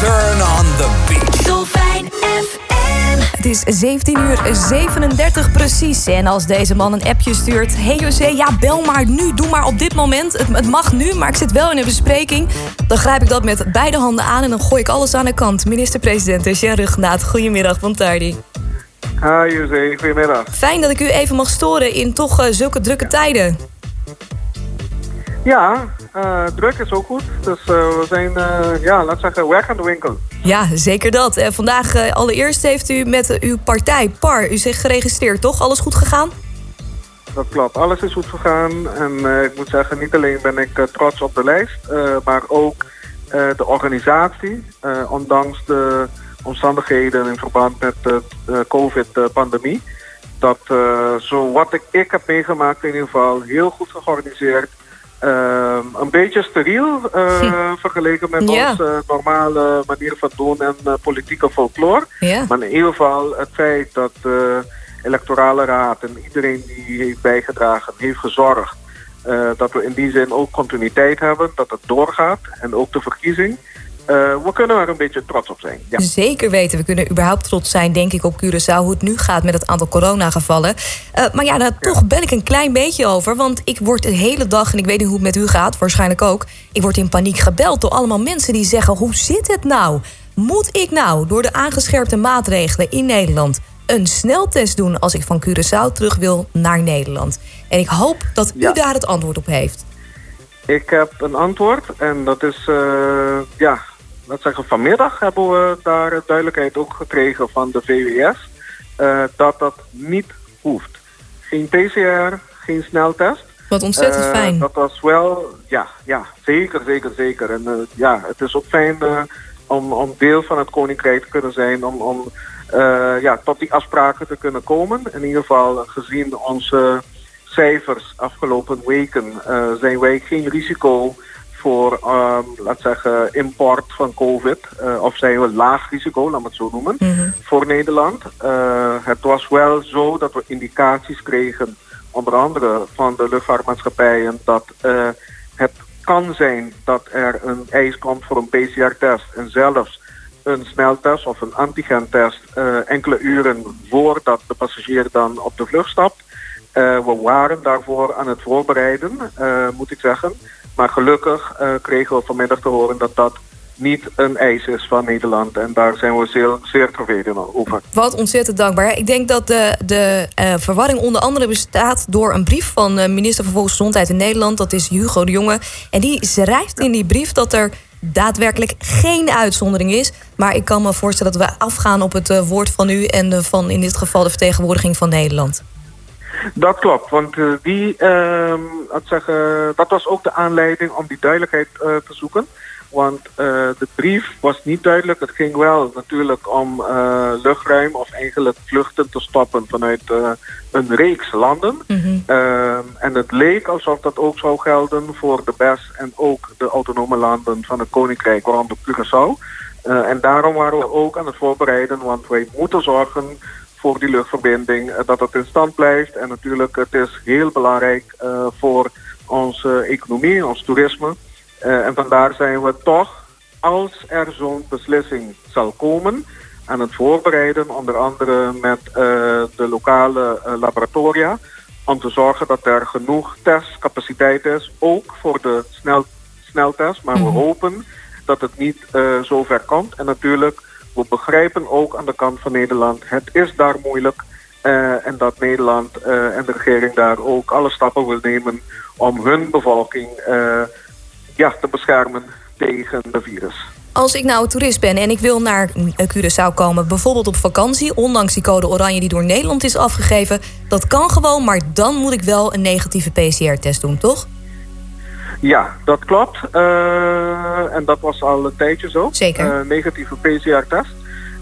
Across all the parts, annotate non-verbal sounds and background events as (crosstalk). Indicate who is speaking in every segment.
Speaker 1: Turn on the beat.
Speaker 2: Dolfijn FM.
Speaker 3: Het is 17 uur 37 precies. En als deze man een appje stuurt... Hey José, ja, bel maar nu. Doe maar op dit moment. Het, het mag nu, maar ik zit wel in een bespreking. Dan grijp ik dat met beide handen aan... en dan gooi ik alles aan de kant. Minister-president Jean Rugnaat, goedemiddag, Bontardi.
Speaker 4: Hi José, goedemiddag.
Speaker 3: Fijn dat ik u even mag storen in toch eh, zulke drukke tijden.
Speaker 4: Ja, eh, druk is ook goed. Dus eh, we zijn, eh, ja, laat zeggen, weg aan de winkel.
Speaker 3: Ja, zeker dat. Vandaag allereerst heeft u met uw partij, PAR, u zich geregistreerd, toch? Alles goed gegaan?
Speaker 4: Dat klopt, alles is goed gegaan. En ik moet zeggen, niet alleen ben ik trots op de lijst, maar ook de organisatie. ondanks de omstandigheden in verband met de COVID-pandemie. Dat zo wat ik, ik heb meegemaakt in ieder geval heel goed georganiseerd. Ehm, een beetje steriel eh, vergeleken met
Speaker 3: Ja.
Speaker 4: onze normale manier van doen en eh, politieke folklore.
Speaker 3: Ja.
Speaker 4: Maar in ieder geval het feit dat de electorale raad en iedereen die heeft bijgedragen, heeft gezorgd eh, dat we in die zin ook continuïteit hebben, dat het doorgaat en ook de verkiezing. Eh, we kunnen er een beetje trots op zijn. Ja.
Speaker 3: Zeker weten. We kunnen überhaupt trots zijn, denk ik, op Curaçao... hoe het nu gaat met het aantal coronagevallen. Eh, maar ja, daar toch ben ik een klein beetje over. Want ik word de hele dag, en ik weet niet hoe het met u gaat... waarschijnlijk ook, ik word in paniek gebeld door allemaal mensen die zeggen... hoe zit het nou? Moet ik nou door de aangescherpte maatregelen in Nederland... een sneltest doen als ik van Curaçao terug wil naar Nederland? En ik hoop dat u
Speaker 4: Ja.
Speaker 3: daar het antwoord op heeft.
Speaker 4: Ik heb een antwoord en dat is, eh, ja, laat zeggen, vanmiddag hebben we daar duidelijkheid ook gekregen van de VWS eh, dat dat niet hoeft. Geen PCR, geen sneltest.
Speaker 3: Wat ontzettend
Speaker 4: Eh,
Speaker 3: fijn.
Speaker 4: Dat was wel, ja, ja zeker, zeker, zeker. En eh, ja, het is ook fijn om, om deel van het Koninkrijk te kunnen zijn, om, om ja, tot die afspraken te kunnen komen. In ieder geval gezien onze cijfers afgelopen weken zijn wij geen risico voor, ehm, laat zeggen, import van COVID. Eh, of zijn we laag risico, laat me het zo noemen, voor Nederland. Eh, het was wel zo dat we indicaties kregen, onder andere van de luchtvaartmaatschappijen, dat eh, het kan zijn dat er een eis komt voor een PCR-test en zelfs een sneltest of een antigentest enkele uren voordat de passagier dan op de vlucht stapt. Eh, we waren daarvoor aan het voorbereiden, eh, moet ik zeggen. Maar gelukkig eh, kregen we vanmiddag te horen dat dat niet een eis is van Nederland. En daar zijn we zeer, zeer tevreden over.
Speaker 3: Wat ontzettend dankbaar. Ik denk dat de, de verwarring onder andere bestaat door een brief van eh, minister van Volksgezondheid in Nederland. Dat is Hugo de Jonge. En die schrijft in die brief dat er daadwerkelijk geen uitzondering is. Maar ik kan me voorstellen dat we afgaan op het woord van u en van in dit geval de vertegenwoordiging van Nederland.
Speaker 4: Dat klopt, want eh, die, ehm, laat ik zeggen, dat was ook de aanleiding om die duidelijkheid eh, te zoeken. Want eh, de brief was niet duidelijk. Het ging wel natuurlijk om eh, luchtruim of eigenlijk vluchten te stoppen vanuit eh, een reeks landen. Ehm, en het leek alsof dat ook zou gelden voor de BES en ook de autonome landen van het Koninkrijk, waaronder Curaçao. Eh, en daarom waren we ook aan het voorbereiden, want wij moeten zorgen voor die luchtverbinding, eh, dat het in stand blijft. En natuurlijk, het is heel belangrijk eh, voor onze economie, ons toerisme. Eh, en vandaar zijn we toch, als er zo'n beslissing zal komen, aan het voorbereiden, onder andere met de lokale laboratoria, om te zorgen dat er genoeg testcapaciteit is, ook voor de snel, sneltest. Maar we hopen dat het niet eh zo ver komt. En natuurlijk, we begrijpen ook aan de kant van Nederland, het is daar moeilijk. eh, en dat Nederland eh, en de regering daar ook alle stappen wil nemen om hun bevolking eh, ja, te beschermen tegen de virus.
Speaker 3: Als ik nou toerist ben en ik wil naar Curaçao komen, bijvoorbeeld op vakantie, ondanks die code oranje die door Nederland is afgegeven, dat kan gewoon, maar dan moet ik wel een negatieve PCR-test doen, toch?
Speaker 4: Ja, dat klopt. Eh, en dat was al een tijdje zo.
Speaker 3: Zeker.
Speaker 4: Eh, negatieve PCR-test.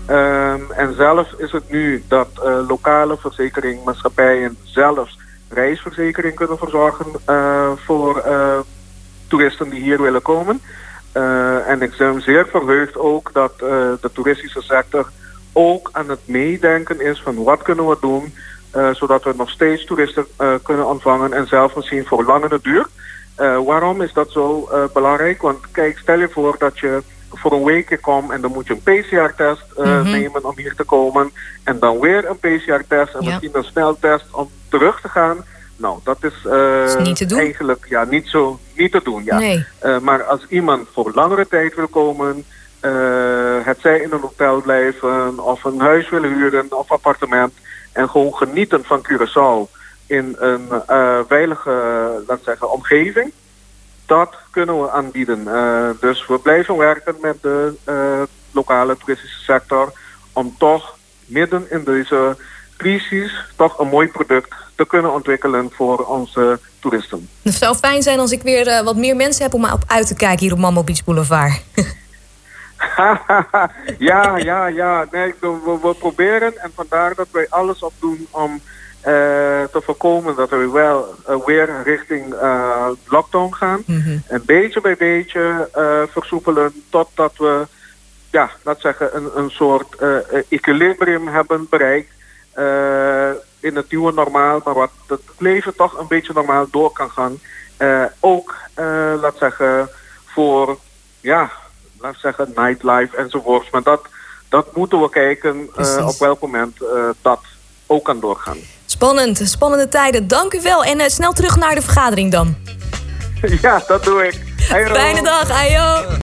Speaker 4: Ehm, en zelf is het nu dat eh, lokale verzekeringmaatschappijen zelfs reisverzekering kunnen verzorgen voor toeristen die hier willen komen. En ik ben zeer verheugd ook dat de toeristische sector ook aan het meedenken is van wat kunnen we doen zodat we nog steeds toeristen kunnen ontvangen en zelf misschien voor langere duur. Eh, waarom is dat zo eh, belangrijk? Want kijk, stel je voor dat je voor een weekje kom en dan moet je een PCR-test eh,
Speaker 3: Mhm.
Speaker 4: nemen om hier te komen. En dan weer een PCR-test en
Speaker 3: Ja.
Speaker 4: misschien een sneltest om terug te gaan. Nou, dat is,
Speaker 3: Is niet te doen.
Speaker 4: eigenlijk ja, niet, zo, niet te doen. Ja.
Speaker 3: Nee.
Speaker 4: Maar als iemand voor langere tijd wil komen, het zij in een hotel blijven of een huis willen huren of appartement en gewoon genieten van Curaçao in een eh, veilige, laat ik zeggen, omgeving, dat kunnen we aanbieden. Eh, dus we blijven werken met de eh, lokale toeristische sector om toch midden in deze crisis toch een mooi product te kunnen ontwikkelen voor onze toeristen.
Speaker 3: Het zou fijn zijn als ik weer wat meer mensen heb om op uit te kijken hier op Mammo Beach Boulevard. (laughs)
Speaker 4: ja, ja, ja. Nee, we, we- we proberen en vandaar dat wij alles op doen om te voorkomen dat we wel eh, weer richting eh, lockdown gaan.
Speaker 3: Mhm.
Speaker 4: En beetje bij beetje eh, versoepelen totdat we, ja, laat zeggen, een, een soort eh, eh, equilibrium hebben bereikt eh, in het nieuwe normaal, maar wat het leven toch een beetje normaal door kan gaan. Eh, ook, eh, laat zeggen, voor, ja, laat zeggen, nightlife enzovoorts. Maar dat, dat moeten we kijken eh, op welk moment eh, dat ook kan doorgaan.
Speaker 3: Spannend, spannende tijden. Dank u wel. En eh, snel terug naar de vergadering dan. (laughs)
Speaker 4: ja, dat doe ik.
Speaker 3: Fijne dag, ayo.